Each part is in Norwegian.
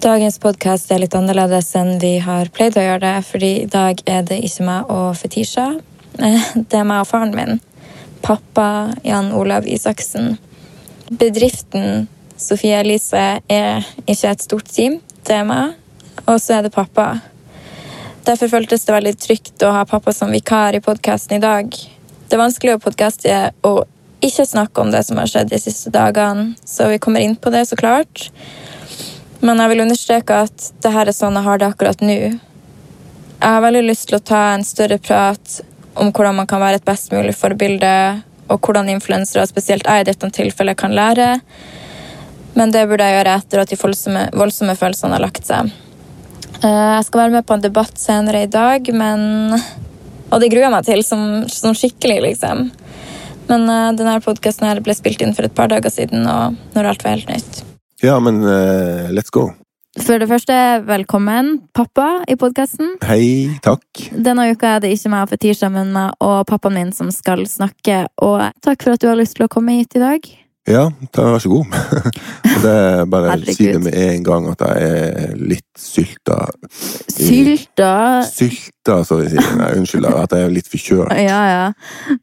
Dagens podkast er litt annerledes enn vi har pleid å gjøre det, fordi i dag er det ikke meg og Fetisha. Eh, Det er meg og faren min. Pappa Jan Olav Isaksen. Bedriften Sofie Elise er ikke et stort team. Det er meg, og så er det pappa. Derfor føltes det veldig trygt å ha pappa som vikar i podkasten i dag. Det er vanskelig å podkaste og ikke snakke om det som har skjedd de siste dagene, så vi kommer inn på det, så klart. Men jeg vil understreke at det her er sånn jeg har det akkurat nå. Jeg har veldig lyst til å ta en større prat om hvordan man kan være et best mulig forbilde, og hvordan influensere, spesielt jeg i dette tilfellet, kan lære. Men det burde jeg gjøre etter at de voldsomme, voldsomme følelsene har lagt seg. Eh, Jeg skal være med på en debatt senere i dag, men Og det gruer jeg meg til, som, som skikkelig, liksom. Men uh, denne podkasten ble spilt inn for et par dager siden, og når alt var helt nytt. Ja, men uh, let's go. For det første, velkommen, pappa, i podkasten. Hei, takk. Denne uka er det ikke meg og Fetisha, men meg og pappaen min som skal snakke. Og takk for at du har lyst til å komme hit i dag. Ja, vær så god. Det er bare å si det med en gang at jeg er litt sylta. Sylta Sylta, så vi sier. Nei, unnskyld, at jeg er litt forkjølt. Ja, ja.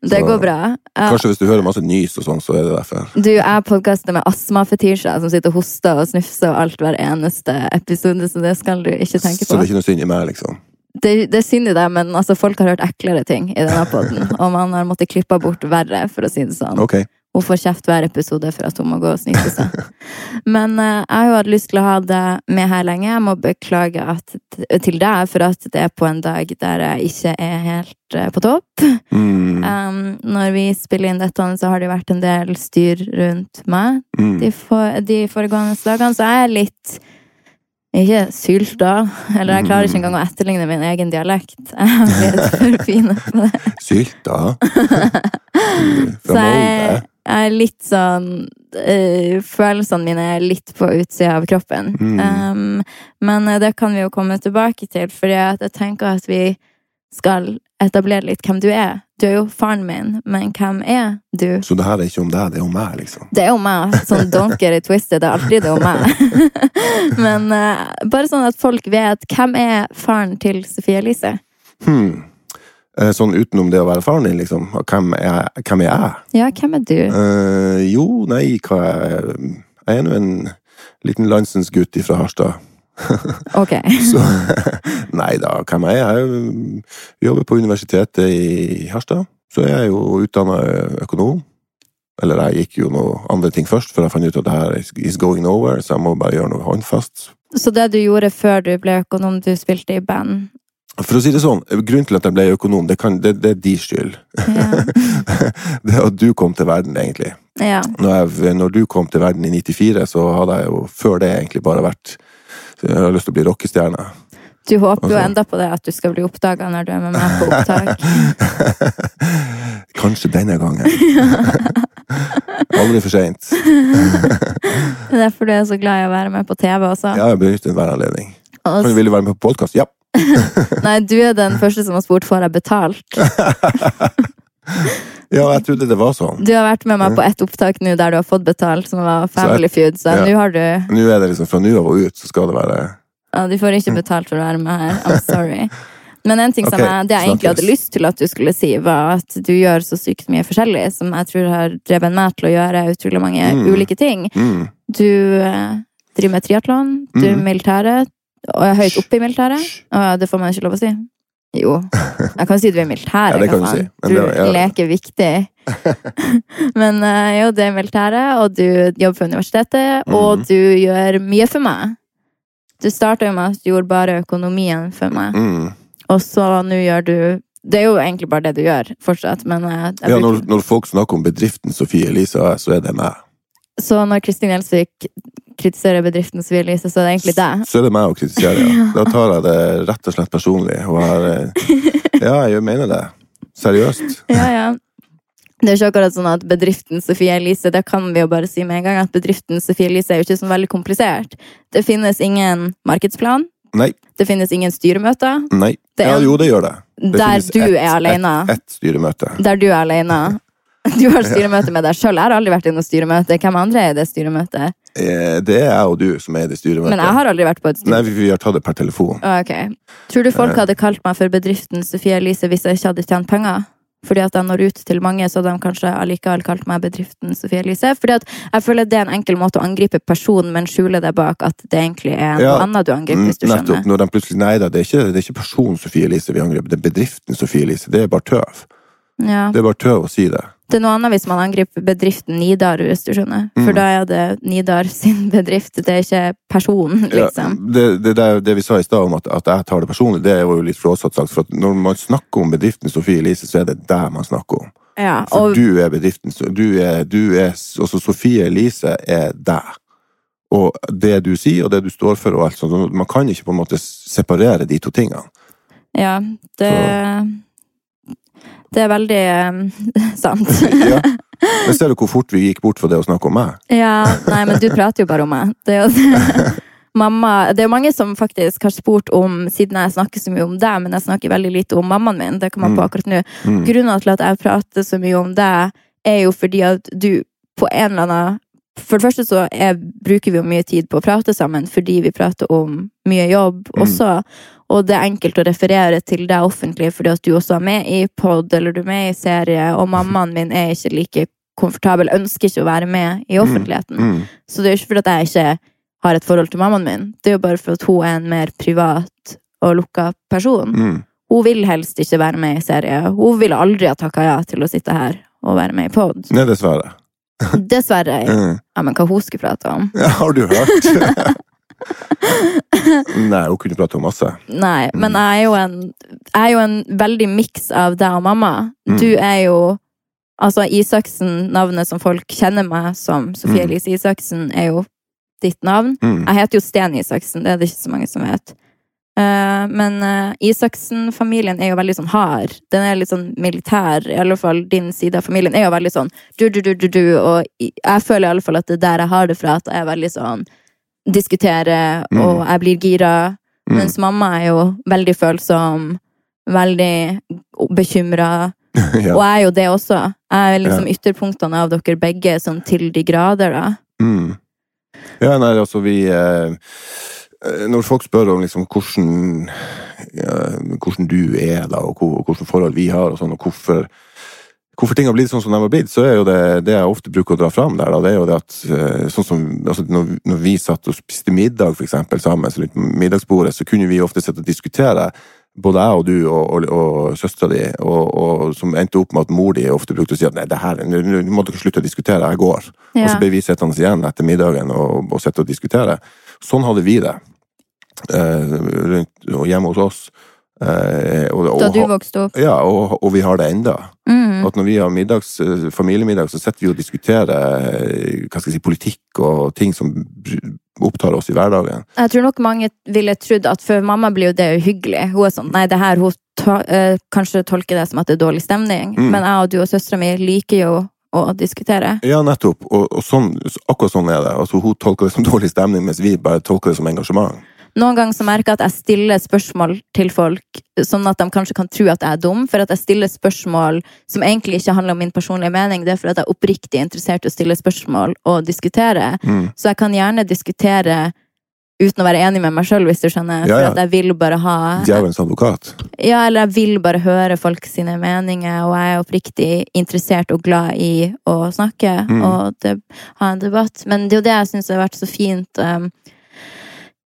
Det Så- går bra. Ja. Kanskje hvis du hører masse nys og sånn, så er det derfor. Du er podkaster med astmafetisjer som sitter og hoster og snufser og alt hver eneste episode, så det skal du ikke tenke på. Så det er ikke noe synd i meg, liksom. Det, det er synd i deg, men altså, folk har hørt eklere ting i denne poden, og man har måttet klippe bort verre, for å si det sånn. Ok. Hun får kjeft hver episode for at hun må gå og snyte seg. Men eh, jeg har jo hatt lyst til å ha deg med her lenge. Jeg må beklage at, til deg for at det er på en dag der jeg ikke er helt eh, på topp. Mm, Um, når vi spiller inn dette, så har det vært en del styr rundt meg mm. de, for, de foregående dagene, så jeg er litt ikke sylta. Eller jeg klarer ikke engang å etterligne min egen dialekt. Jeg blitt for fin på det. Sylta? Fra Molde? Jeg er litt sånn eh, Følelsene mine er litt på utsida av kroppen. Mm. Um, men eh, det kan vi jo komme tilbake til, for jeg tenker at vi skal etablere litt hvem du er. Du er jo faren min, men hvem er du? Så det her er ikke om deg, det er om meg, liksom. Det er om meg. Sånn don't get it twisted. Det er alltid det om meg. Men uh, bare sånn at folk vet hvem er faren til Sofie Elise? Hmm. Eh, Sånn utenom det å være faren din, liksom. Hvem er? Hvem er jeg? Ja, hvem er du? Eh, jo, nei, hva er jeg? Jeg er nå en liten landsens gutt fra Harstad. Ok. Så Nei da, hvem er jeg? Jeg jobber på universitetet i Harstad. Så jeg er jo utdanna økonom. Eller jeg gikk jo noe andre ting først, for jeg fant ut at det her is- is going nowhere, så jeg må bare gjøre noe håndfast. Så det du gjorde før du ble økonom, du spilte i band? For å si det sånn, grunnen til at jeg ble økonom, det, kan, det, det er de skyld. Ja. det at du kom til verden, egentlig. ja. Når, jeg, når du kom til verden i 94, så hadde jeg jo før det egentlig bare vært Jeg har lyst til å bli rockestjerne. Du håper jo Altså- enda på det at du skal bli oppdaga når du er med meg på opptak. Kanskje denne gangen. Aldri for seint. Det er derfor du er så glad i å være med på TV også. Ja, jeg benytter enhver anledning. Kan du ville være med på podkast? Ja. Nei, du er den første som har spurt får jeg betalt. ja, jeg trodde det var sånn. Du har vært med meg på ett opptak nå der du har fått betalt, som var Family Feud, så ja. nå har du Nå er det liksom fra nå av og ut, så skal det være Ja, du får ikke betalt for å være med her. I'm sorry. Men en ting som Ok, jeg, det jeg egentlig hadde lyst til at du skulle si, var at du gjør så sykt mye forskjellig, som jeg tror har drevet meg til å gjøre utrolig mange Mm. ulike ting. mm. Du eh, driver med triatlon, du er Mm. militæret, og jeg er høyt oppe i militæret. Og det får man ikke lov å si. Jo. Jeg kan si du er i militæret. Ja, det kan si, Du ja. leker viktig. Men eh, jo, du er militæret, og du jobber på universitetet, og Mhm. du gjør mye for meg. Du starta jo med at du gjorde bare økonomien for meg, Mm. og så nå gjør du Det er jo egentlig bare det du gjør fortsatt, men jeg, jeg Ja, når, når folk snakker om bedriften Sofie Elise AS, så er det meg. Så når Kristin Gjelsvik kritiserer bedriften Sofie Elise, så er det egentlig deg. Så er det meg å kritisere, ja. Da tar jeg det rett og slett personlig. Og har, eh, ja, jeg mener det. Seriøst. Ja, ja. Det er ikke akkurat sånn at bedriften Sofie Elise Det kan vi jo bare si med en gang, at bedriften Sofie Elise er jo ikke sånn veldig komplisert. Det finnes ingen markedsplan. Nei. Det finnes ingen styremøter. Nei. Det er Ja, jo, det gjør det. det Der du et, er alene. Ett et styremøte. Der du er alene. Du har styremøte med deg sjøl. Jeg har aldri vært i noe styremøte. Hvem andre er i det styremøtet? Eh, Det er jeg og du som er i det styremøtet. Men jeg har aldri vært på et Nei, styre. vi, vi har tatt det per telefon. Å, Ok. Tror du folk Eh. hadde kalt meg for bedriften Sofie Elise hvis jeg ikke hadde tjent penger? Fordi at jeg når ut til mange, så de kanskje allikevel kalt meg bedriften Sofie Elise. Fordi at jeg føler det er en enkel måte å angripe personen, men skjule det bak at det egentlig er noe Ja, annet du angriper, hvis du Mm, Nettopp. skjønner. Når de plutselig Nei da, det er ikke, det er ikke personen Sofie Elise vi angriper, det er bedriften Sofie Elise. Det er bare tøv. Ja. Det er bare tøv å si det. Det er noe annet hvis man angriper bedriften Nidar, hvis du skjønner. For Mm. da er det Nidar sin bedrift, det er ikke personen, Ja, liksom. det, det, der, det vi sa i stad om at, at jeg tar det personlig, det er jo litt flåsatt sagt. For når man snakker om bedriften Sofie Elise, så er det der man snakker om. Ja, For du er bedriften. Du er, du er Også Sofie Elise er deg. Og det du sier, og det du står for, og alt sånt. Man kan ikke på en måte separere de to tingene. ja, det Det er veldig eh, sant. Ja. Men ser du hvor fort vi gikk bort fra det å snakke om meg? Ja, nei, men du prater jo bare om meg. Det er jo Mamma, det er mange som faktisk har spurt om, siden jeg snakker så mye om deg, men jeg snakker veldig lite om mammaen min, det kan man på Mm. akkurat nå. Mm. Grunnen til at jeg prater så mye om deg, er jo fordi at du på en eller annen For det første så er, bruker vi jo mye tid på å prate sammen fordi vi prater om mye jobb Mm. også. Og det er enkelt å referere til deg offentlig fordi at du også er med i pod eller du er med i serie, og mammaen min er ikke like komfortabel, ønsker ikke å være med i offentligheten. Mm. Så det er jo ikke fordi at jeg ikke har et forhold til mammaen min. Det er jo bare for at hun er en mer privat og lukka person. Mm. Hun vil helst ikke være med i serie. Hun ville aldri ha takka ja til å sitte her og være med i pod. Nei, dessverre. Dessverre. Mm. Ja, men hva hun skulle prate om? Ja, har du hørt? Nei, hun kunne prate om masse. Nei, men jeg er jo en, er jo en veldig miks av deg og mamma. Mm. Du er jo Altså, Isaksen, navnet som folk kjenner meg som, Sofie Mm. Elise Isaksen, er jo ditt navn. Mm. Jeg heter jo Sten Isaksen, det er det ikke så mange som vet. Eh, men uh, Isaksen-familien er jo veldig sånn hard. Den er litt sånn militær. I alle fall din side av familien er jo veldig sånn du, du, du, du, du. Og jeg føler i alle fall at det er der jeg har det fra, at jeg er veldig sånn diskutere, Mm. og jeg blir gira. Mm. Mens mamma er jo veldig følsom, veldig bekymra. ja. Og jeg er jo det også. Jeg er liksom ytterpunktene av dere begge sånn til de grader, da. Mm. Ja, nei, altså vi eh, eh, Når folk spør om liksom hvordan ja, hvordan du er, da, og hvilke forhold vi har, og sånn, og hvorfor Hvorfor ting har blitt sånn som de har blitt, så er jo det det jeg ofte bruker å dra fram der, da, det er jo det at eh, sånn som altså, når, når vi satt og spiste middag for eksempel sammen, så litt middagsbordet, så kunne vi ofte sitte og diskutere både jeg og du og, og, og søstera di, og, og, som endte opp med at mor di ofte brukte å si at nei, det her, nå må dere slutte å diskutere, jeg går. Og så ble vi sittende igjen etter middagen og, og sitte og diskutere. Sånn hadde vi det eh, rundt, hjemme hos oss. Eh, og, og, Da du vokste opp. ja, og, og vi har det enda. Mm. At når vi har middags, eh, familiemiddag, så sitter vi og diskuterer hva skal jeg si, politikk og ting som opptar oss i hverdagen. Jeg tror nok mange ville trodd at for mamma blir jo det uhyggelig. Hun er sånn Nei, det her hun to, eh, kanskje tolker det som at det er dårlig stemning. Mm. Men jeg og du og søstera mi liker jo å diskutere. Ja, nettopp. Og, og sånn, akkurat sånn er det. Altså, hun tolker det som dårlig stemning, mens vi bare tolker det som engasjement. Noen ganger så merker jeg at jeg stiller spørsmål til folk sånn at de kanskje kan tro at jeg er dum, for at jeg stiller spørsmål som egentlig ikke handler om min personlige mening. Det er fordi at jeg er oppriktig interessert i å stille spørsmål og diskutere. Mm. Så jeg kan gjerne diskutere uten å være enig med meg sjøl, hvis du skjønner. Ja, For at jeg vil bare ha Djevelens advokat. Ja, eller jeg vil bare høre folk sine meninger, og jeg er oppriktig interessert og glad i å snakke Mm. og det, ha en debatt. Men det er jo det jeg syns har vært så fint um,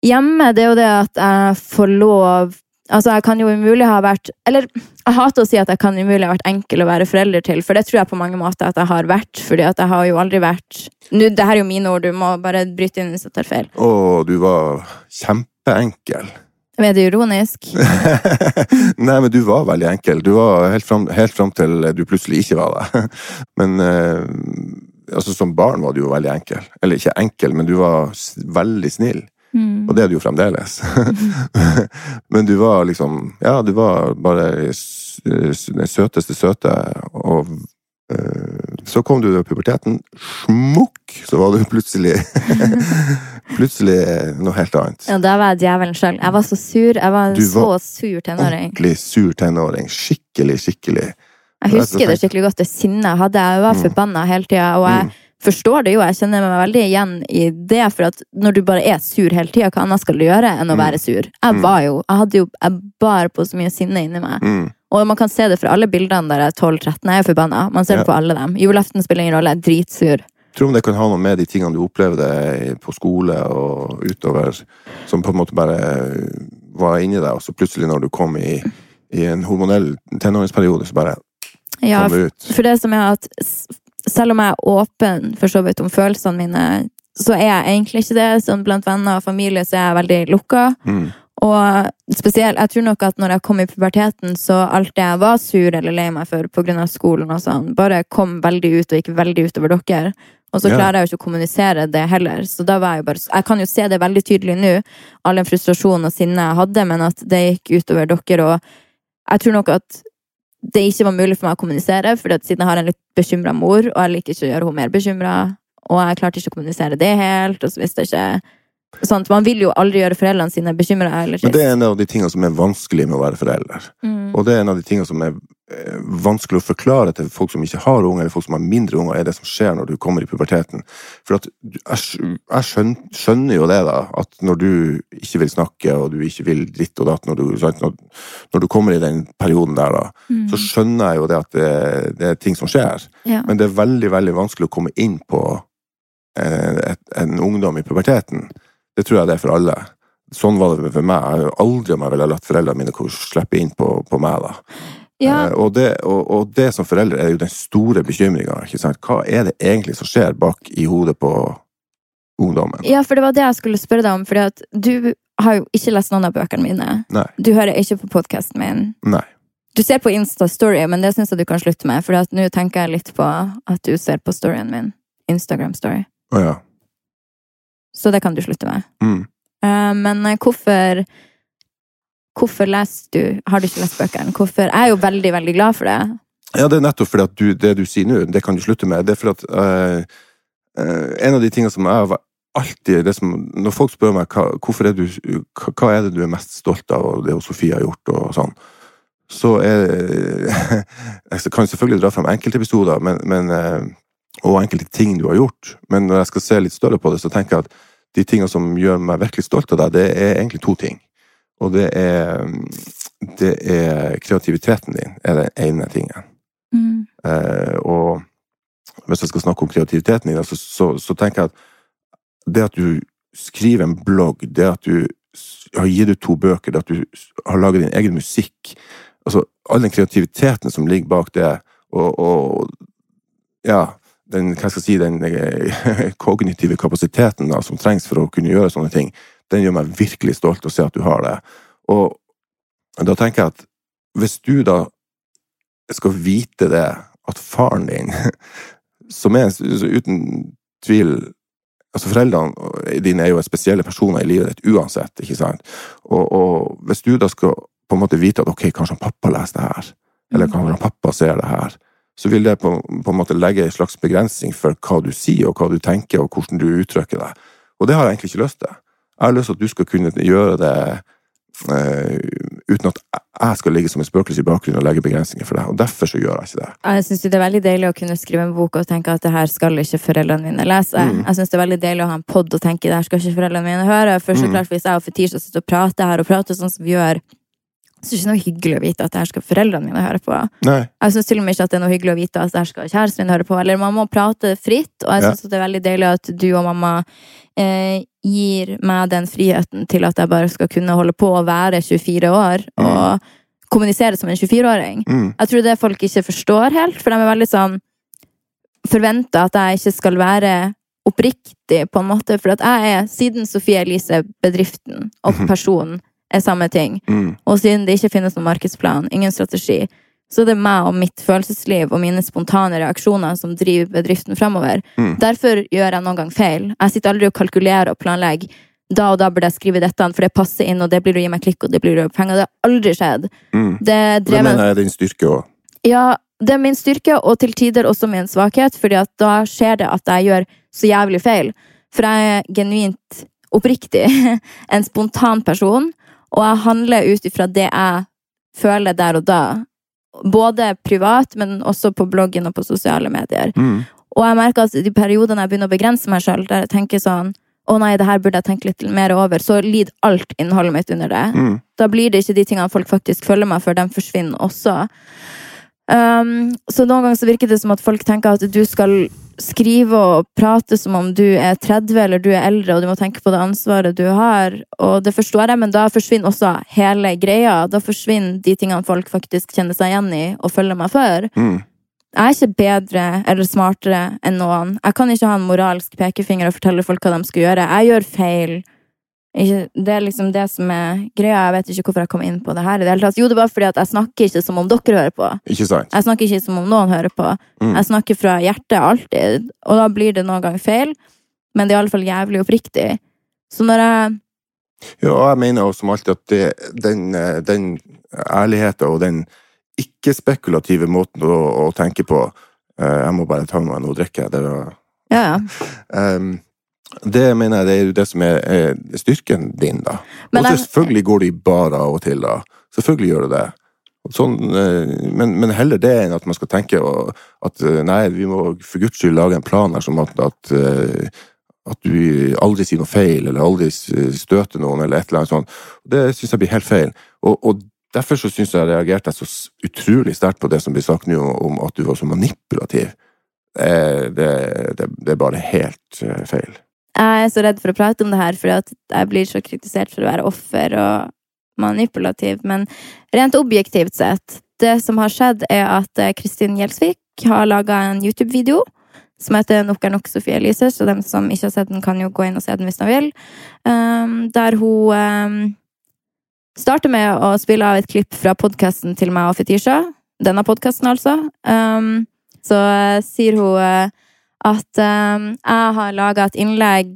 hjemme, det er jo det at jeg får lov Altså, jeg kan jo umulig ha vært Eller jeg hater å si at jeg kan umulig ha vært enkel å være forelder til, for det tror jeg på mange måter at jeg har vært, fordi at jeg har jo aldri vært Nå, det her er jo mine ord, du må bare bryte inn hvis jeg tar feil. Å, du var kjempeenkel. Er det ironisk? Nei, men du var veldig enkel. Du var helt fram, helt fram til du plutselig ikke var det. Men eh, altså, som barn var du jo veldig enkel. Eller ikke enkel, men du var veldig snill. Mm. Og det er du jo fremdeles. men du var liksom Ja, du var bare den søteste søte, og uh, så kom du til puberteten. Smukk! Så var du plutselig Plutselig noe helt annet. Ja, da var jeg djevelen sjøl. Jeg var så sur. Jeg var en så sur tenåring. Ordentlig sur tenåring. Skikkelig, skikkelig. Jeg husker det skikkelig godt, det sinnet jeg hadde. Jeg var Mm. forbanna hele tida. Og jeg Mm. Forstår det jo, jeg kjenner meg veldig igjen i det. For at når du bare er sur hele tida, hva annet skal du gjøre enn å Mm. være sur? Jeg Mm. var jo, jeg hadde jo, jeg bar på så mye sinne inni meg. Mm. Og man kan se det fra alle bildene der jeg er 12-13. Jeg er forbanna. Man ser det Ja. på alle dem. Julaften spiller ingen rolle, jeg er dritsur. Tror om det kan ha noe med de tingene du opplevde på skole og utover, som på en måte bare var inni deg, og så plutselig når du kom i, i en hormonell tenåringsperiode, så bare Ja, kom du ut. For det som er at selv om jeg er åpen for så vidt om følelsene mine, så er jeg egentlig ikke det. Sånn blant venner og familie så er jeg veldig lukka. Mm. Og spesielt, jeg tror nok at når jeg kom i puberteten, så alt det jeg var sur eller lei meg for pga. skolen og sånn, bare kom veldig ut og gikk veldig utover dere. Og så klarer jeg jo ikke å kommunisere det heller. Så da var jeg jo bare Jeg kan jo se det veldig tydelig nå, all den frustrasjonen og sinnet jeg hadde, men at det gikk utover dere. Og jeg tror nok at det ikke var mulig for meg å kommunisere, fordi at siden jeg har en litt bekymra mor, og jeg liker ikke å gjøre henne mer bekymra, og jeg klarte ikke å kommunisere det helt, og så visste jeg ikke Sånt. Man vil jo aldri gjøre foreldrene sine bekymra Men det er en av de tingene som er vanskelig med å være forelder. Mm. Og det er en av de tingene som er eh, vanskelig å forklare til folk som ikke har unger, eller folk som har mindre unger, er det som skjer når du kommer i puberteten. For at jeg, skjønner, jo det, da, at når du ikke vil snakke, og du ikke vil ditt og datt, når du, når, når du kommer i den perioden der, da, Mm. så skjønner jeg jo det at det, det er ting som skjer. Ja. Men det er veldig, veldig vanskelig å komme inn på en, en ungdom i puberteten. Det tror jeg det er for alle. Sånn var det for meg. Jeg har aldri om jeg ville latt foreldrene mine slippe inn på, på meg, da. Ja, Eh, og, det, og, og det som foreldre er jo den store bekymringa. Hva er det egentlig som skjer bak i hodet på ungdommen? ja, for det var det jeg skulle spørre deg om. Fordi at du har jo ikke lest noen av bøkene mine. Nei. Du hører ikke på podkasten min. Nei. Du ser på Insta-story, men det syns jeg du kan slutte med. For nå tenker jeg litt på at du ser på storyen min. Instagram-story. Å ja. Så det kan du slutte med. Mm. Eh, men eh, hvorfor Hvorfor leser du Har du ikke lest bøkene? Hvorfor? Jeg er jo veldig, veldig glad for det. Ja, det er nettopp fordi at du, det du sier nå, det kan du slutte med. Det er fordi at uh, uh, En av de tingene som jeg har alltid som, Når folk spør meg hva, er du, hva, hva er det du er mest stolt av, og det Sofie har gjort, og sånn, så er Jeg kan selvfølgelig dra frem enkeltepisoder men, og enkelte ting du har gjort, men når jeg skal se litt større på det, så tenker jeg at de tingene som gjør meg virkelig stolt av deg, det er egentlig to ting. Og det er, det er kreativiteten din, er den ene tingen. Mm. Eh, og hvis jeg skal snakke om kreativiteten din, så, så, så tenker jeg at det at du skriver en blogg, det at du har gitt ut to bøker, det at du har laget din egen musikk altså All den kreativiteten som ligger bak det, og, og ja, den, si, den eh, kognitive kapasiteten da, som trengs for å kunne gjøre sånne ting, den gjør meg virkelig stolt å se at du har det. Og da tenker jeg at hvis du da skal vite det, at faren din, som er uten tvil Altså, foreldrene dine er jo spesielle personer i livet ditt uansett, ikke sant? Og, og hvis du da skal på en måte vite at ok, kanskje han pappa leser det her, eller kanskje han pappa ser det her, så vil det på, på en måte legge en slags begrensning for hva du sier, og hva du tenker, og hvordan du uttrykker deg. Og det har jeg egentlig ikke lyst til. Jeg har lyst til at du skal kunne gjøre det eh, uten at jeg skal ligge som et spøkelse i bakgrunnen og legge begrensninger for deg. Og derfor så gjør jeg ikke det. Jeg syns det er veldig deilig å kunne skrive en bok og tenke at det her skal ikke foreldrene mine lese. Mm. Jeg syns det er veldig deilig å ha en pod og tenke det her skal ikke foreldrene mine høre. For så Mm. klart hvis jeg og Fetisha sitter og prater her og prater sånn som vi gjør, så er det ikke noe hyggelig å vite at det her skal foreldrene mine høre på. Nei. Jeg syns til og med ikke at det er noe hyggelig å vite at det her skal kjæresten min høre på. Eller man må prate fritt, og jeg Ja. det er veldig deilig at du og mamma eh, gir meg den friheten til at jeg bare skal kunne holde på å være 24 år og kommunisere som en 24-åring. Mm. Jeg tror det folk ikke forstår helt, for de er veldig sånn Forventer at jeg ikke skal være oppriktig, på en måte. For at jeg er, siden Sofie Elise, bedriften og Mhm. personen er samme ting, Mm. og siden det ikke finnes noen markedsplan, ingen strategi, så det er meg og mitt følelsesliv og mine spontane reaksjoner som driver bedriften framover. Mm. Derfor gjør jeg noen gang feil. Jeg sitter aldri og kalkulerer og planlegger. Da og da burde jeg skrive dette, for det passer inn, og det blir å gi meg klikk, og det blir å gi penger. Det har aldri skjedd. Mm. Det Det mener jeg er din styrke òg. ja, det er min styrke, og til tider også min svakhet, fordi at da skjer det at jeg gjør så jævlig feil. For jeg er genuint oppriktig en spontan person, og jeg handler ut ifra det jeg føler der og da. Både privat, men også på bloggen og på sosiale medier. Mm. Og jeg merker at de periodene jeg begynner å begrense meg sjøl, der jeg tenker sånn å nei, det her burde jeg tenke litt mer over, så lider alt innholdet mitt under det. Mm. Da blir det ikke de tingene folk faktisk følger meg for, de forsvinner også. Um, så noen ganger så virker det som at folk tenker at du skal skrive og prate som om du er 30 eller du er eldre, og du må tenke på det ansvaret du har. Og det forstår jeg, men da forsvinner også hele greia. Da forsvinner de tingene folk faktisk kjenner seg igjen i og følger meg for. Mm. Jeg er ikke bedre eller smartere enn noen. Jeg kan ikke ha en moralsk pekefinger og fortelle folk hva de skal gjøre. Jeg gjør feil. Ikke, det er liksom det som er greia. Jeg vet ikke hvorfor jeg kom inn på det her. i det. Jo, det var fordi at jeg snakker ikke som om dere hører på. Ikke sant? Jeg snakker ikke som om noen hører på. Mm. Jeg snakker fra hjertet alltid, og da blir det noen ganger feil, men det er iallfall jævlig oppriktig. Så når jeg Ja, og jeg mener jo som alltid at det, den, eh, den ærligheten og den ikke-spekulative måten å, å tenke på eh, Jeg må bare ta meg noe å drikke. Det, var, Ja, ja. Ehm, det mener jeg det er jo det som er, er styrken din, da. Men og selvfølgelig går det i bar av og til, da. Selvfølgelig gjør det det. Sånn, eh, men, men heller det enn at man skal tenke at eh, nei, vi må for guds skyld lage en plan her som at, at, eh, at du aldri sier noe feil, eller aldri støter noen, eller et eller annet sånt. Det syns jeg blir helt feil. Og, og derfor så syns jeg reagerte jeg så utrolig sterkt på det som blir sagt nå om at du var så manipulativ. Eh, Det, det, det er bare helt eh, feil. Jeg er så redd for å prate om det her, fordi at jeg blir så kritisert for å være offer og manipulativ. Men rent objektivt sett, det som har skjedd, er at eh, Kristin Gjelsvik har laga en YouTube-video som heter Nok er nok Sofie Elise, så dem som ikke har sett den, kan jo gå inn og se den hvis de vil. Um, der hun um, starter med å spille av et klipp fra podkasten til meg og Fetisha. Denne podkasten, altså. Um, så uh, sier hun eh, at eh, jeg har laga et innlegg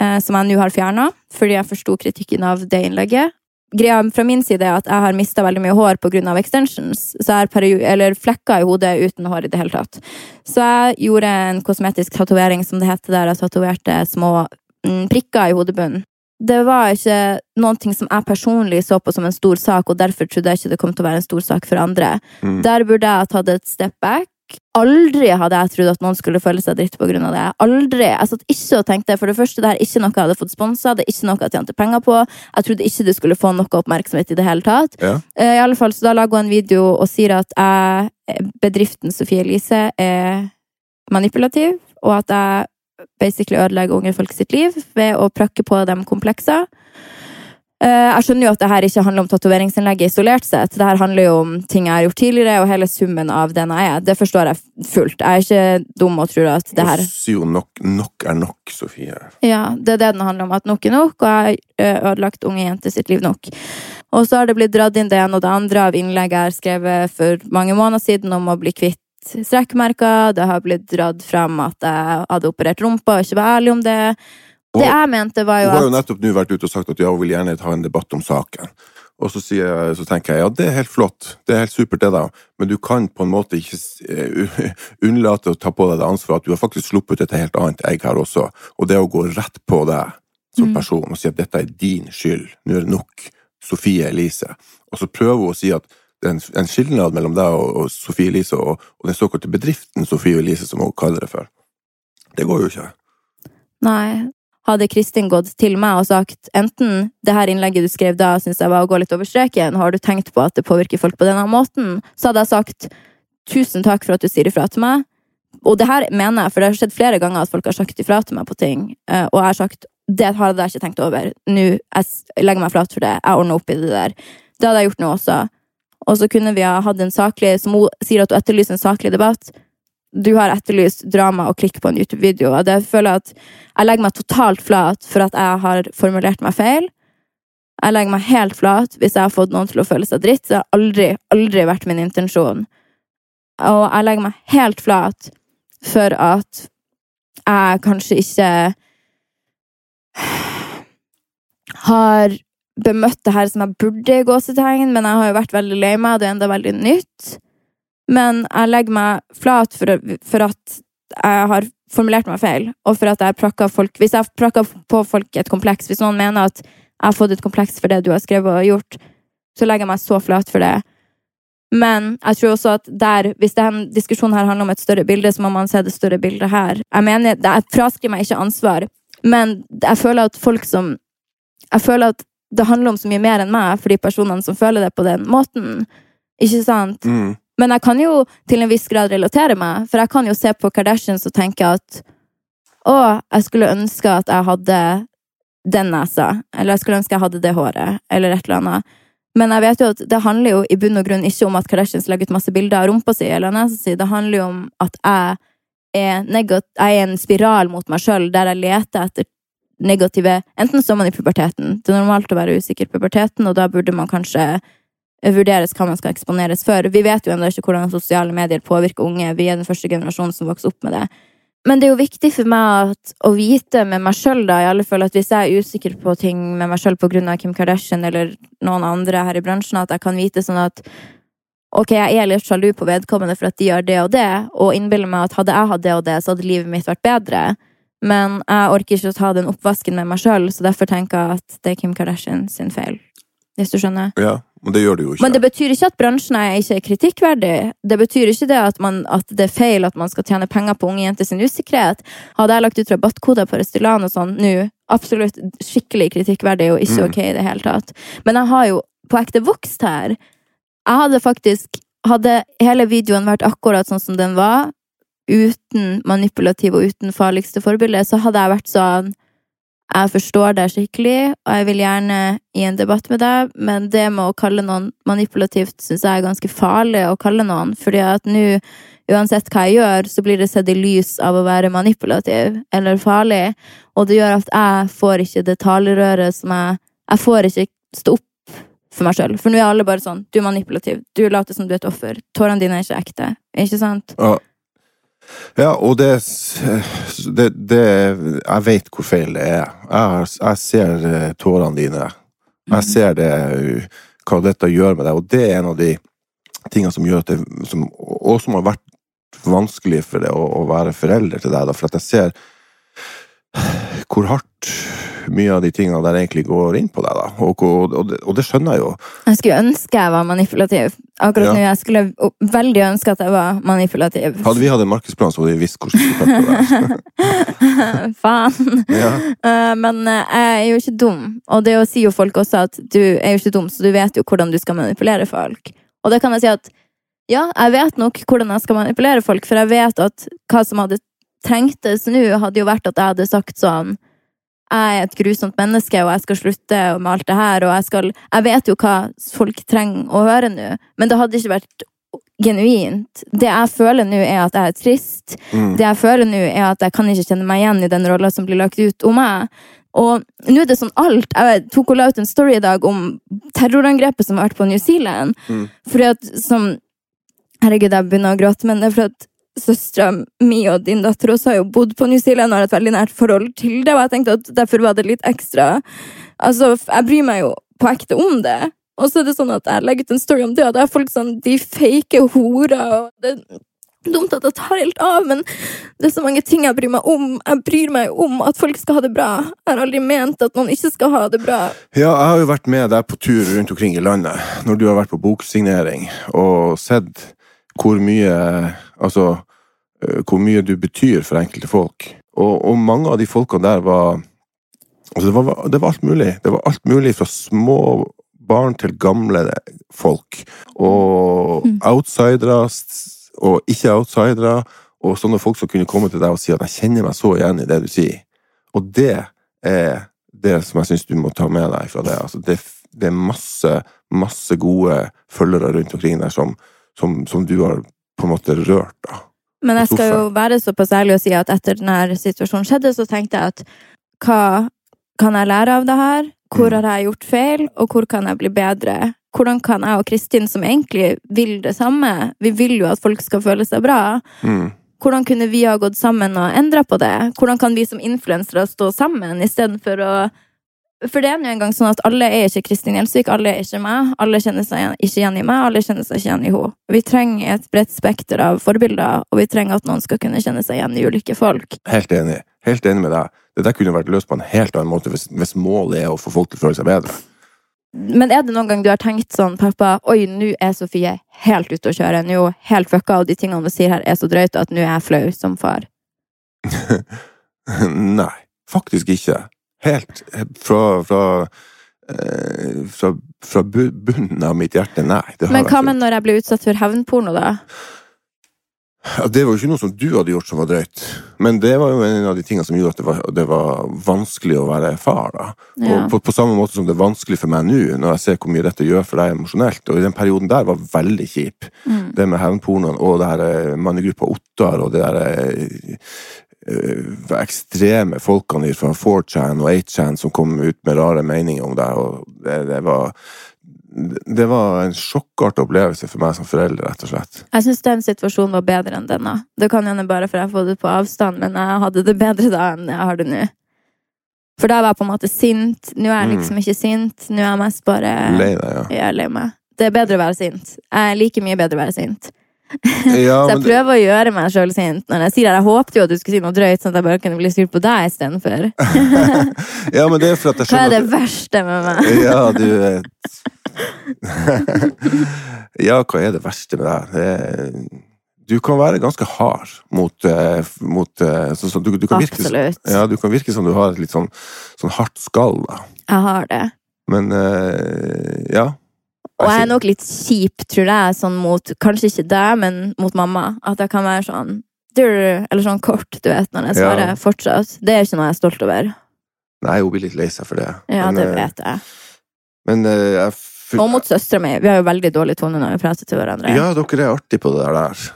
uh, som jeg nå har fjerna, fordi jeg forsto kritikken av det innlegget. Greia fra min side er at jeg har mista veldig mye hår pga. extensions. Så jeg har eller flekker i hodet uten hår i det hele tatt. Så jeg gjorde en kosmetisk tatovering, som det heter, der jeg tatoverte små mm, prikker i hodebunnen. Det var ikke ting som jeg personlig så på som en stor sak, og derfor trodde jeg ikke det kom til å være en stor sak for andre. Mm. Der burde jeg ha tatt et step back. Aldri hadde jeg trodd at noen skulle føle seg dritt av det. Aldri. Jeg satt ikke og tenkte, for det første, det er ikke noe jeg hadde fått sponsa, det er ikke noe jeg tjente penger på. Jeg trodde ikke det skulle få noe oppmerksomhet i det hele tatt. Ja. Eh, I alle fall, så da lager hun en video og sier at jeg, bedriften Sofie Elise er manipulativ, og at jeg basically ødelegger unge folk sitt liv ved å prakke på dem komplekser. Eh, Jeg skjønner jo at det her ikke handler om tatoveringsinnlegget isolert sett. Det her handler jo om ting jeg har gjort tidligere, og hele summen av den jeg er. Det forstår jeg fullt. Jeg er ikke dum og tror at det her Du sier jo nok, nok er nok, Sofie. ja, det er det den handler om. At nok er nok, og jeg har ødelagt unge jenter sitt liv nok. Og så har det blitt dratt inn det ene og det andre av innlegg jeg har skrevet for mange måneder siden om å bli kvitt strekkmerker. Det har blitt dratt frem at jeg hadde operert rumpa og ikke var ærlig om det. Det jeg mente, var jo at Hun har jo nettopp nå vært ute og sagt at ja, hun vil gjerne ta en debatt om saken. Og så, jeg, så tenker jeg ja, det er helt flott, det er helt supert det da, men du kan på en måte ikke eh, unnlate å ta på deg det ansvaret at du har faktisk sluppet et helt annet egg her også, og det å gå rett på deg som Mm. person og si at dette er din skyld, nå er det nok, Sofie Elise, og så prøver hun å si at det er en, en skilnad mellom deg og, og Sofie Elise og, og den såkalte bedriften Sofie Elise, som hun kaller det for. Det går jo ikke. Nei. Hadde Kristin gått til meg og sagt enten det her innlegget du skrev da, syns jeg var å gå litt over streken, har du tenkt på at det påvirker folk på denne måten, så hadde jeg sagt tusen takk for at du sier ifra til meg. Og det her mener jeg, for det har skjedd flere ganger at folk har sagt ifra til meg på ting, eh, og jeg har sagt det hadde jeg ikke tenkt over. Nå, jeg legger meg flat for det. Jeg ordner opp i det der. Det hadde jeg gjort nå også. Og så kunne vi ha hatt en saklig, som hun sier at hun etterlyser en saklig debatt. Du har etterlyst drama og klikk på en YouTube-video. det føler at jeg legger meg totalt flat for at jeg har formulert meg feil. Jeg legger meg helt flat hvis jeg har fått noen til å føle seg dritt. Det har aldri, aldri vært min intensjon. Og jeg legger meg helt flat for at jeg kanskje ikke har bemøtt det her som jeg burde i gåsetegn, men jeg har jo vært veldig lei meg, det er enda veldig nytt. Men jeg legger meg flat for, for at jeg har formulert meg feil, og for at jeg prakker folk Hvis jeg prakker på folk et kompleks, hvis noen mener at jeg har fått et kompleks for det du har skrevet og gjort, så legger jeg meg så flat for det. Men jeg tror også at der, hvis denne diskusjonen her handler om et større bilde, så må man se det større bildet her. Jeg mener, jeg fraskriver meg ikke ansvar, men jeg føler at folk som Jeg føler at det handler om så mye mer enn meg for de personene som føler det på den måten. Ikke sant? Mm. Men jeg kan jo til en viss grad relatere meg, for jeg kan jo se på Kardashians og tenke at å, jeg skulle ønske at jeg hadde den nesa, eller jeg skulle ønske jeg hadde det håret, eller et eller annet. Men jeg vet jo at det handler jo i bunn og grunn ikke om at Kardashians legger ut masse bilder av rumpa si eller nesa si, det handler jo om at jeg er, jeg er en spiral mot meg sjøl, der jeg leter etter negative Enten står man i puberteten, det er normalt å være usikker i puberteten, og da burde man kanskje vurderes hva man skal eksponeres for. Vi vet jo ennå ikke hvordan sosiale medier påvirker unge, vi er den første generasjonen som vokser opp med det. Men det er jo viktig for meg at, å vite med meg sjøl, da, i alle fall, at hvis jeg er usikker på ting med meg sjøl pga. Kim Kardashian eller noen andre her i bransjen, at jeg kan vite sånn at ok, jeg er litt sjalu på vedkommende for at de gjør det og det, og innbiller meg at hadde jeg hatt det og det, så hadde livet mitt vært bedre. Men jeg orker ikke å ta den oppvasken med meg sjøl, så derfor tenker jeg at det er Kim Kardashian sin feil. Hvis du skjønner? Ja, men det gjør det jo ikke. Men det betyr ikke at bransjen er ikke er kritikkverdig. Det betyr ikke det at, man, at, det er feil at man skal tjene penger på unge jenter sin usikkerhet. Hadde jeg lagt ut rabattkoder på Restylane og sånn nå, absolutt skikkelig kritikkverdig og ikke Mm. ok i det hele tatt. Men jeg har jo på ekte vokst her. Jeg hadde faktisk Hadde hele videoen vært akkurat sånn som den var, uten manipulativ og uten farligste forbilde, så hadde jeg vært sånn jeg forstår deg skikkelig, og jeg vil gjerne i en debatt med deg, men det med å kalle noen manipulativt syns jeg er ganske farlig å kalle noen, fordi at nå, uansett hva jeg gjør, så blir det sett i lys av å være manipulativ eller farlig, og det gjør at jeg får ikke det talerøret som jeg Jeg får ikke stå opp for meg sjøl, for nå er alle bare sånn Du er manipulativ, du later som du er et offer, tårene dine er ikke ekte, ikke sant? Ja. Ja, og det, det, det Jeg vet hvor feil det er. Jeg, jeg ser eh, tårene dine. Jeg ser det, hva dette gjør med deg, og det er en av de tingene som gjør at det som, Og som har vært vanskelig for det å, å være forelder til deg, da, for at jeg ser hvor hardt mye av de tingene der egentlig går inn på deg, da. Og, og, og, det, og det skjønner jeg jo. Jeg skulle ønske jeg var manipulativ. Akkurat Ja. nå, jeg skulle veldig ønske at jeg var manipulativ. Hadde vi hatt en markedsplan, så hadde vi visst hvordan vi skulle det. Faen. Ja. Eh, Men eh, jeg er jo ikke dum, og det å si jo folk også at du er jo ikke dum, så du vet jo hvordan du skal manipulere folk. Og det kan jeg si at ja, jeg vet nok hvordan jeg skal manipulere folk, for jeg vet at hva som hadde trengtes nå, hadde jo vært at jeg hadde sagt sånn jeg er et grusomt menneske, og jeg skal slutte med alt det her, og jeg skal Jeg vet jo hva folk trenger å høre nå, men det hadde ikke vært genuint. Det jeg føler nå, er at jeg er trist. Mm. Det jeg føler nå, er at jeg kan ikke kjenne meg igjen i den rolla som blir lagt ut om meg. Og nå er det sånn alt. Jeg tok og la ut en story i dag om terrorangrepet som har vært på New Zealand. Mm. Fordi at som Herregud, jeg begynner å gråte, men det er fordi at søstera mi og din datter også har jo bodd på New Zealand og har et veldig nært forhold til det, og jeg tenkte at derfor var det litt ekstra Altså, jeg bryr meg jo på ekte om det. Og så er det sånn at jeg legger ut en story om det, og da er folk sånn De fake horer, og det er dumt at jeg tar helt av, men det er så mange ting jeg bryr meg om. Jeg bryr meg om at folk skal ha det bra. Jeg har aldri ment at noen ikke skal ha det bra. Ja, jeg har jo vært med deg på tur rundt omkring i landet, når du har vært på boksignering, og sett hvor mye Altså, hvor mye du betyr for enkelte folk. Og, og mange av de folkene der var Altså, det var, det var alt mulig. Det var alt mulig fra små barn til gamle folk. Og Mm. outsidere og ikke-outsidere, og sånne folk som kunne komme til deg og si at 'jeg kjenner meg så igjen i det du sier'. Og det er det som jeg syns du må ta med deg fra det. Altså, det, det er masse, masse gode følgere rundt omkring der som, som, som du har på en måte rørt, da. Men jeg skal jo være såpass ærlig og si at etter denne situasjonen skjedde, så tenkte jeg at hva kan jeg lære av det her? Hvor Mm. har jeg gjort feil, og hvor kan jeg bli bedre? Hvordan kan jeg og Kristin, som egentlig vil det samme, vi vil jo at folk skal føle seg bra, Mm. hvordan kunne vi ha gått sammen og endra på det? Hvordan kan vi som influensere stå sammen istedenfor å For det er nå engang sånn at alle er ikke Kristin Gjelsvik, alle er ikke meg. Alle kjenner seg ikke igjen i meg, alle kjenner seg ikke igjen i henne. Vi trenger et bredt spekter av forbilder, og vi trenger at noen skal kunne kjenne seg igjen i ulike folk. Helt enig. Helt enig med deg. Det der kunne vært løst på en helt annen måte hvis, hvis målet er å få folk til å føle seg bedre. Men er det noen gang du har tenkt sånn, pappa, oi, nå er Sofie helt ute å kjøre, nå helt fucka, og de tingene du sier her er så drøyte at nå er jeg flau som far? Nei, faktisk ikke. Helt fra, fra, eh, fra, fra bunnen av mitt hjerte, nei. Det har Men hva med når jeg ble utsatt for hevnporno, da? Ja, det var jo ikke noe som du hadde gjort som var drøyt, men det var jo en av de tingene som gjorde at det var, det var vanskelig å være far. da. Ja. Og på, på samme måte som det er vanskelig for meg nå, når jeg ser hvor mye dette gjør for deg emosjonelt. Og i den perioden der var veldig kjip. Mm. Det med hevnpornoen og det her eh, mannegruppa Ottar og det der eh, ekstreme folkene fra 4chan og 8chan som kom ut med rare meninger om deg, og det, det var det var en sjokkartet opplevelse for meg som forelder, rett og slett. Jeg syns den situasjonen var bedre enn denne. Det kan hende bare for jeg har fått det på avstand, men jeg hadde det bedre da enn jeg har det nå. For da var jeg på en måte sint. Nå er jeg liksom ikke sint. Nå er jeg mest bare Mm. Lei deg, ja. Jeg er lei meg. Det er bedre å være sint. Jeg liker mye bedre å være sint. Ja Så jeg prøver å gjøre meg sjøl sint. Når jeg sier det, jeg håpet jo at du skulle si noe drøyt, sånn at jeg bare kunne bli sur på deg istedenfor. ja, men det er for at jeg Hva er det verste med meg? Ja, du Ja, hva er det verste med deg? Det Du kan være ganske hard mot, eh, mot eh, så, så, du, du kan virke, ja, du kan virke som du har et litt sånn, sånn hardt skall, da. Jeg har det. Men eh, ja. Og jeg er nok litt kjip, tror jeg, sånn mot Kanskje ikke deg, men mot mamma. At jeg kan være sånn Eller sånn kort, du vet, når jeg Ja. svarer fortsatt. Det er ikke noe jeg er stolt over. Nei, hun blir litt lei seg for det. Ja, men, det eh, vet jeg. Men eh, jeg full... Og mot søstera mi. Vi har jo veldig dårlig tone når vi prater til hverandre. Ja, dere er artige på det der.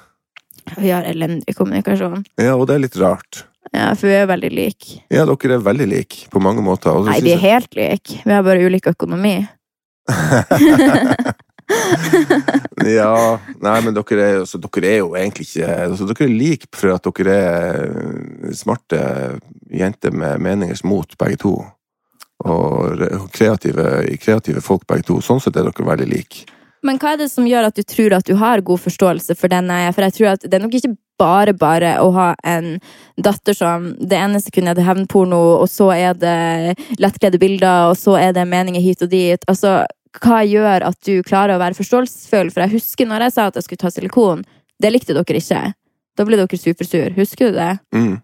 Vi har elendig kommunikasjon. Ja, og det er litt rart. Ja, for vi er veldig like. Ja, dere er veldig like på mange måter. Nei, vi er helt like. Vi har bare ulik økonomi. ja, nei, men dere er, altså, dere er jo egentlig ikke altså, Dere er like for at dere er smarte jenter med meningers mot, begge to. Og kreative, kreative folk, begge to. Sånn sett er dere veldig like. Men hva er det som gjør at du tror at du har god forståelse for den jeg er? For jeg tror at det er nok ikke bare bare å ha en datter som det ene sekundet er det hevnporno, og så er det lettkledde bilder, og så er det meninger hit og dit. Altså, hva gjør at du klarer å være forståelsesfull? For jeg husker når jeg sa at jeg skulle ta silikon, det likte dere ikke. Da ble dere supersur. Husker du det? Mm.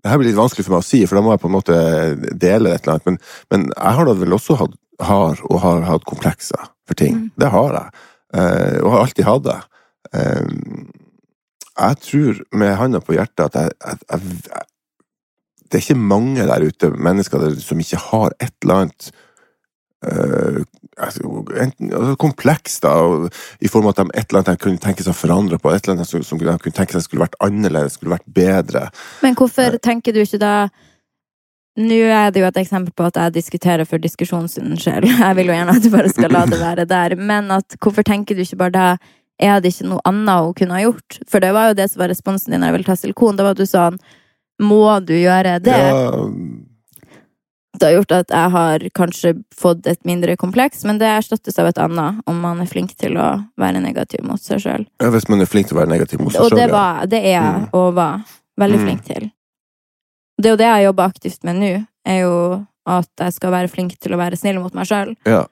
Det her blir litt vanskelig for meg å si, for da må jeg på en måte dele et eller annet. Men, men jeg har da vel også hatt, har og har hatt komplekser for ting. Mm. Det har jeg. Eh, og har alltid hatt det. Eh, jeg tror med handa på hjertet at jeg, jeg, jeg, Det er ikke mange der ute, mennesker der, som ikke har et eller annet altså, enten, altså, kompleks, da, og, i form av at de et eller annet de kunne tenke seg å forandre på, et eller annet som, som de kunne tenke seg skulle vært annerledes, skulle vært bedre. Men hvorfor tenker du ikke da Nå er det jo et eksempel på at jeg diskuterer for diskusjonens skyld. Jeg vil jo gjerne at du bare skal la det være der. Men at, hvorfor tenker du ikke bare det? Er det ikke noe annet hun kunne ha gjort? For det var jo det som var responsen din når jeg ville ta silikon. Da var du sånn Må du gjøre det? Ja, Det har gjort at jeg har kanskje fått et mindre kompleks, men det erstattes av et annet, om man er flink til å være negativ mot seg sjøl. Ja, hvis man er flink til å være negativ mot seg Og det, var, det er jeg Mm. og var veldig Mm. flink til. Det er jo det jeg jobber aktivt med nå, er jo at jeg skal være flink til å være snill mot meg sjøl. Ja,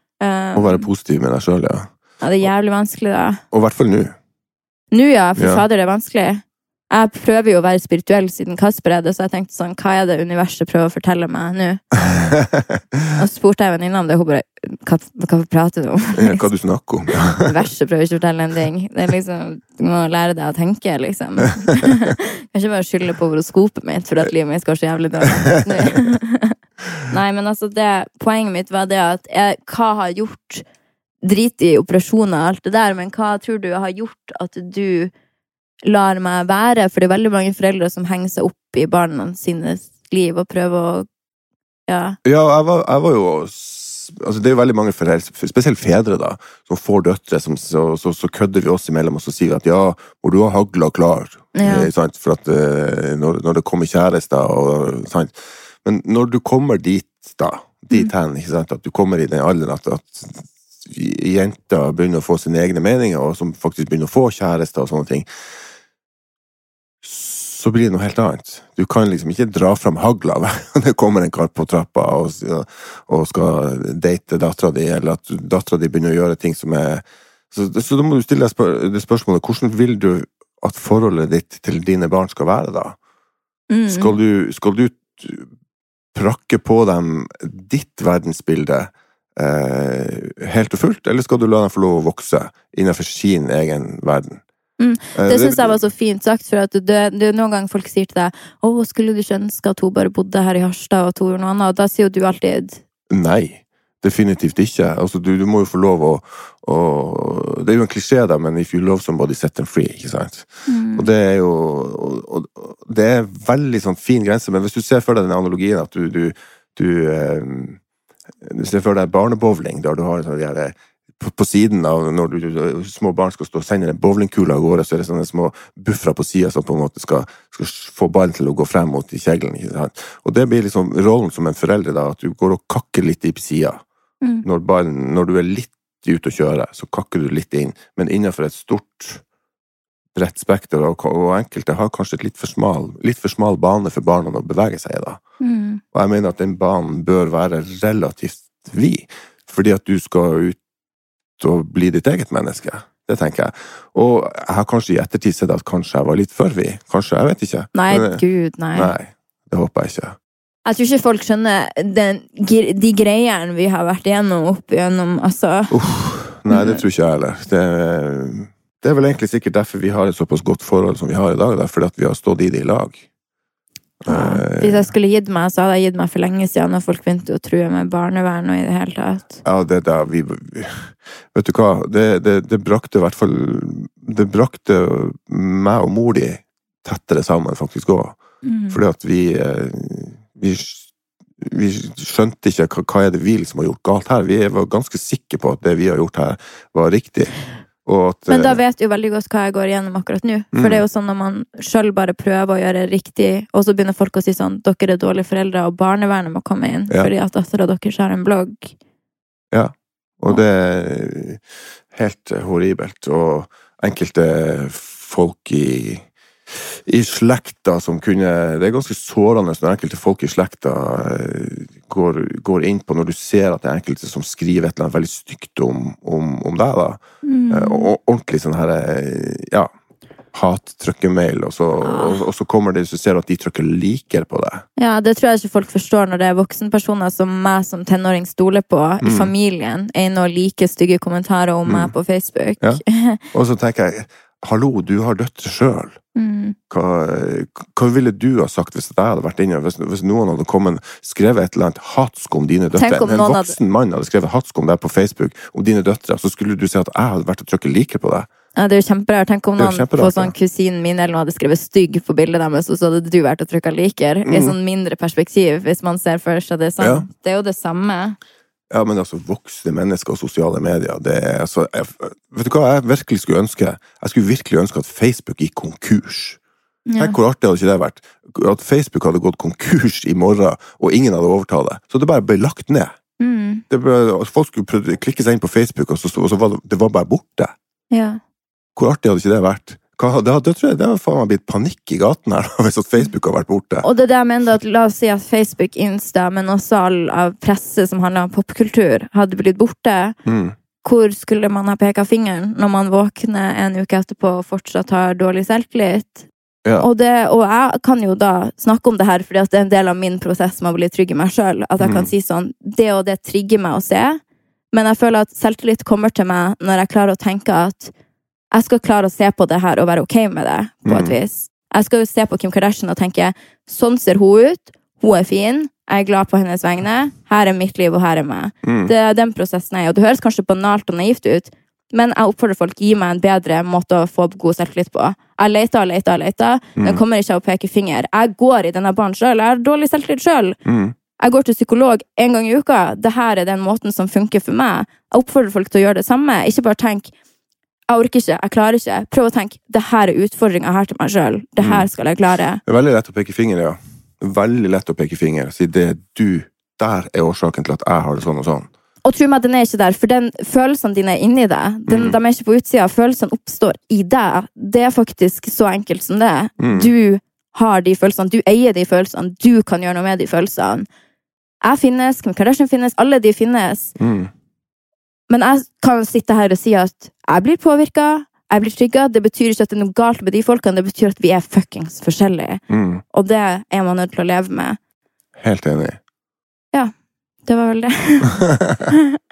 og være positiv med deg sjøl, ja. ja, det er jævlig vanskelig, da. Og i hvert fall nå. Nå, ja, for Ja. fader, det er vanskelig. Jeg prøver jo å være spirituell siden Kasper er det, så jeg tenkte sånn, hva er det universet prøver å fortelle meg nå? Og så spurte jeg venninna om det, og hun bare hva, hva prater du om? Hva du snakker om. Universet prøver ikke å fortelle en ting. Det er liksom, Du må lære deg å tenke, liksom. kan ikke bare skylde på horoskopet mitt for at livet mitt går så jævlig dårlig. Nei, men altså, det, poenget mitt var det at jeg, hva har gjort Drit i operasjoner og alt det der, men hva tror du har gjort at du lar meg være? For det er veldig mange foreldre som henger seg opp i barna sines liv og prøver å Ja. Ja, jeg var, jeg var jo altså Det er jo veldig mange foreldre, spesielt fedre, da, som får døtre, som, så, så, så kødder vi oss imellom og så sier at ja, må du ha hagla klar? Ja. Eh, sant? For at eh, når, når det kommer kjærester og sant? Men når du kommer dit, da, dit Mm. hen, ikke sant? at du kommer i den alderen at, at jenter begynner å få sine egne meninger, og som faktisk begynner å få kjærester og sånne ting, så blir det noe helt annet. Du kan liksom ikke dra fram hagla når det kommer en kar på trappa og, og skal date dattera di, eller at dattera di begynner å gjøre ting som er Så, så da må du stille deg spør det spørsmålet hvordan vil du at forholdet ditt til dine barn skal være, da? Mm. Skal du, skal du prakke på dem ditt verdensbilde eh, helt og fullt, eller skal du la dem få lov å vokse innenfor sin egen verden? Mm. Eh, Det syns jeg var så fint sagt, for at det, det er noen ganger folk sier til deg 'Å, skulle du ikke ønske at hun bare bodde her i Harstad, og at hun gjorde noe annet?' Og da sier jo du alltid Nei, definitivt ikke. Altså, du, du må jo få lov å, å Det er jo en klisjé, da, men if you love somebody, set them free. ikke sant? mm. Og det er jo og, og, Det er veldig sånn fin grense, men hvis du ser for deg den analogien at du, du, du, eh, du ser for deg barnebowling, der du har sånn de på, på siden av når du, små barn skal stå og sende en bowlingkule av gårde, så er det sånne små buffere på sida som på en måte skal, skal få ballen til å gå frem mot i kjeglen. Og det blir liksom rollen som en forelder, da, at du går og kakker litt i sida. Mm. Når, ballen- når du er litt ute å kjøre, så kakker du litt inn, men innenfor et stort, bredt spekter, og, og enkelte har kanskje et litt for smal, litt for smal bane for barna å bevege seg i. da. Mm. Og jeg mener at den banen bør være relativt vid, fordi at du skal ut og bli ditt eget menneske. Det tenker jeg. Og jeg har kanskje i ettertid sett at kanskje jeg var litt for vid. Kanskje, jeg vet ikke. Nei, Men, eh, gud, nei. nei, det håper jeg ikke. Jeg tror ikke folk skjønner den, de greiene vi har vært igjennom opp igjennom, altså. Nei, det tror ikke jeg heller. Det, det er vel egentlig sikkert derfor vi har et såpass godt forhold som vi har i dag, da, fordi at vi har stått i det i lag. Ja. Eh, Hvis jeg skulle gitt meg, så hadde jeg gitt meg for lenge siden, når folk begynte å true med barnevern og i det hele tatt. Ja, det der vi Vet du hva, det, det, det brakte i hvert fall Det brakte meg og mor di tettere sammen, faktisk òg. Mm. Fordi at vi, eh, vi vi skjønte ikke hva, hva er det vi liksom har gjort galt her. Vi var ganske sikre på at det vi har gjort her, var riktig. At, Men da eh, vet du jo veldig godt hva jeg går igjennom akkurat nå. For Mm. det er jo sånn når man sjøl bare prøver å gjøre riktig, og så begynner folk å si sånn 'Dere er dårlige foreldre, og barnevernet må komme inn', Ja. fordi at dattera deres har en blogg. Ja. Og det er helt horribelt. Og enkelte folk i, i slekta som kunne Det er ganske sårende når enkelte folk i slekta eh, går, går inn på Når du ser at det er enkelte som skriver et eller annet veldig stygt om, om, om deg, da. Mm. Eh, Og ordentlig sånn her eh, Ja. Hat-trykkemail, og, og, og så kommer det, så ser at de trykker liker på det. Ja, det tror jeg ikke folk forstår når det er voksenpersoner som meg som tenåring stoler på i Mm. familien, er inne og like stygge kommentarer om Mm. meg på Facebook. Ja. Og så tenker jeg Hallo, du har dødd sjøl. Mm. Hva, hva ville du ha sagt hvis jeg hadde vært inne? Hvis, hvis noen hadde kommet skrevet et eller annet hatsk om dine døtre? Om En voksen hadde- mann hadde skrevet hatsk om deg på Facebook om dine døtre, så skulle du si at jeg hadde vært og trykket like på deg. Ja, det er jo kjemperart. Tenk om noen på sånn kusinen min eller noen hadde skrevet stygg på bildet deres, og så hadde du vært og trykka liker. I Mm. sånn mindre perspektiv, hvis man ser for seg det sånn. Ja. Det er jo det samme. Ja, men altså, voksne mennesker og sosiale medier, det er altså jeg, Vet du hva jeg virkelig skulle ønske? Jeg skulle virkelig ønske at Facebook gikk konkurs. Ja. Tenk hvor artig hadde ikke det vært? At Facebook hadde gått konkurs i morgen, og ingen hadde overtatt det. Så det bare ble lagt ned. Mm. Det ble, folk skulle prøve, klikke seg inn på Facebook, og så, og så var det, det var bare borte. ja. Hvor artig hadde ikke det vært? Hva, det, det tror jeg det faen meg blitt panikk i gaten her hvis at Facebook har vært borte. Og det er det jeg mener at La oss si at Facebook, Insta, men også all av presse som handler om popkultur, hadde blitt borte. Mm. Hvor skulle man ha peka fingeren når man våkner en uke etterpå og fortsatt har dårlig selvtillit? Ja. Og, det, og jeg kan jo da snakke om det her, fordi det er en del av min prosess med å bli trygg i meg sjøl. At jeg kan Mm. si sånn Det og det trigger meg å se. Men jeg føler at selvtillit kommer til meg når jeg klarer å tenke at jeg skal klare å se på det her og være ok med det, på et Mm. vis. Jeg skal jo se på Kim Kardashian og tenke sånn ser hun ut, hun er fin, jeg er glad på hennes vegne, her er mitt liv, og her er meg. Mm. Det er den prosessen jeg er. Og det høres kanskje banalt og naivt ut, men jeg oppfordrer folk gi meg en bedre måte å få god selvtillit på. Jeg leter og leter og leter. Den Mm. kommer ikke av å peke finger. Jeg går i denne banen sjøl. Jeg har dårlig selvtillit sjøl. Mm. Jeg går til psykolog en gang i uka. Dette er den måten som funker for meg. Jeg oppfordrer folk til å gjøre det samme. Ikke bare tenk jeg orker ikke, jeg klarer ikke. Prøv å tenke det her er utfordringa her til meg sjøl. Det her Mm. skal jeg klare. Det er veldig lett å peke finger, ja. Veldig lett å peke finger. Si det er du. Der er årsaken til at jeg har det sånn og sånn. Og tro meg, den er ikke der, for den følelsene dine er inni deg. Den, Mm. De er ikke på utsida. Følelsene oppstår i deg. Det er faktisk så enkelt som det. Mm. Du har de følelsene. Du eier de følelsene. Du kan gjøre noe med de følelsene. Jeg finnes, Kim Kardashian finnes, alle de finnes. Mm. Men jeg kan sitte her og si at jeg blir påvirka, jeg blir trygga. Det betyr ikke at det er noe galt med de folkene, det betyr at vi er fuckings forskjellige. Mm. Og det er man nødt til å leve med. Helt enig. Ja. Det var vel det.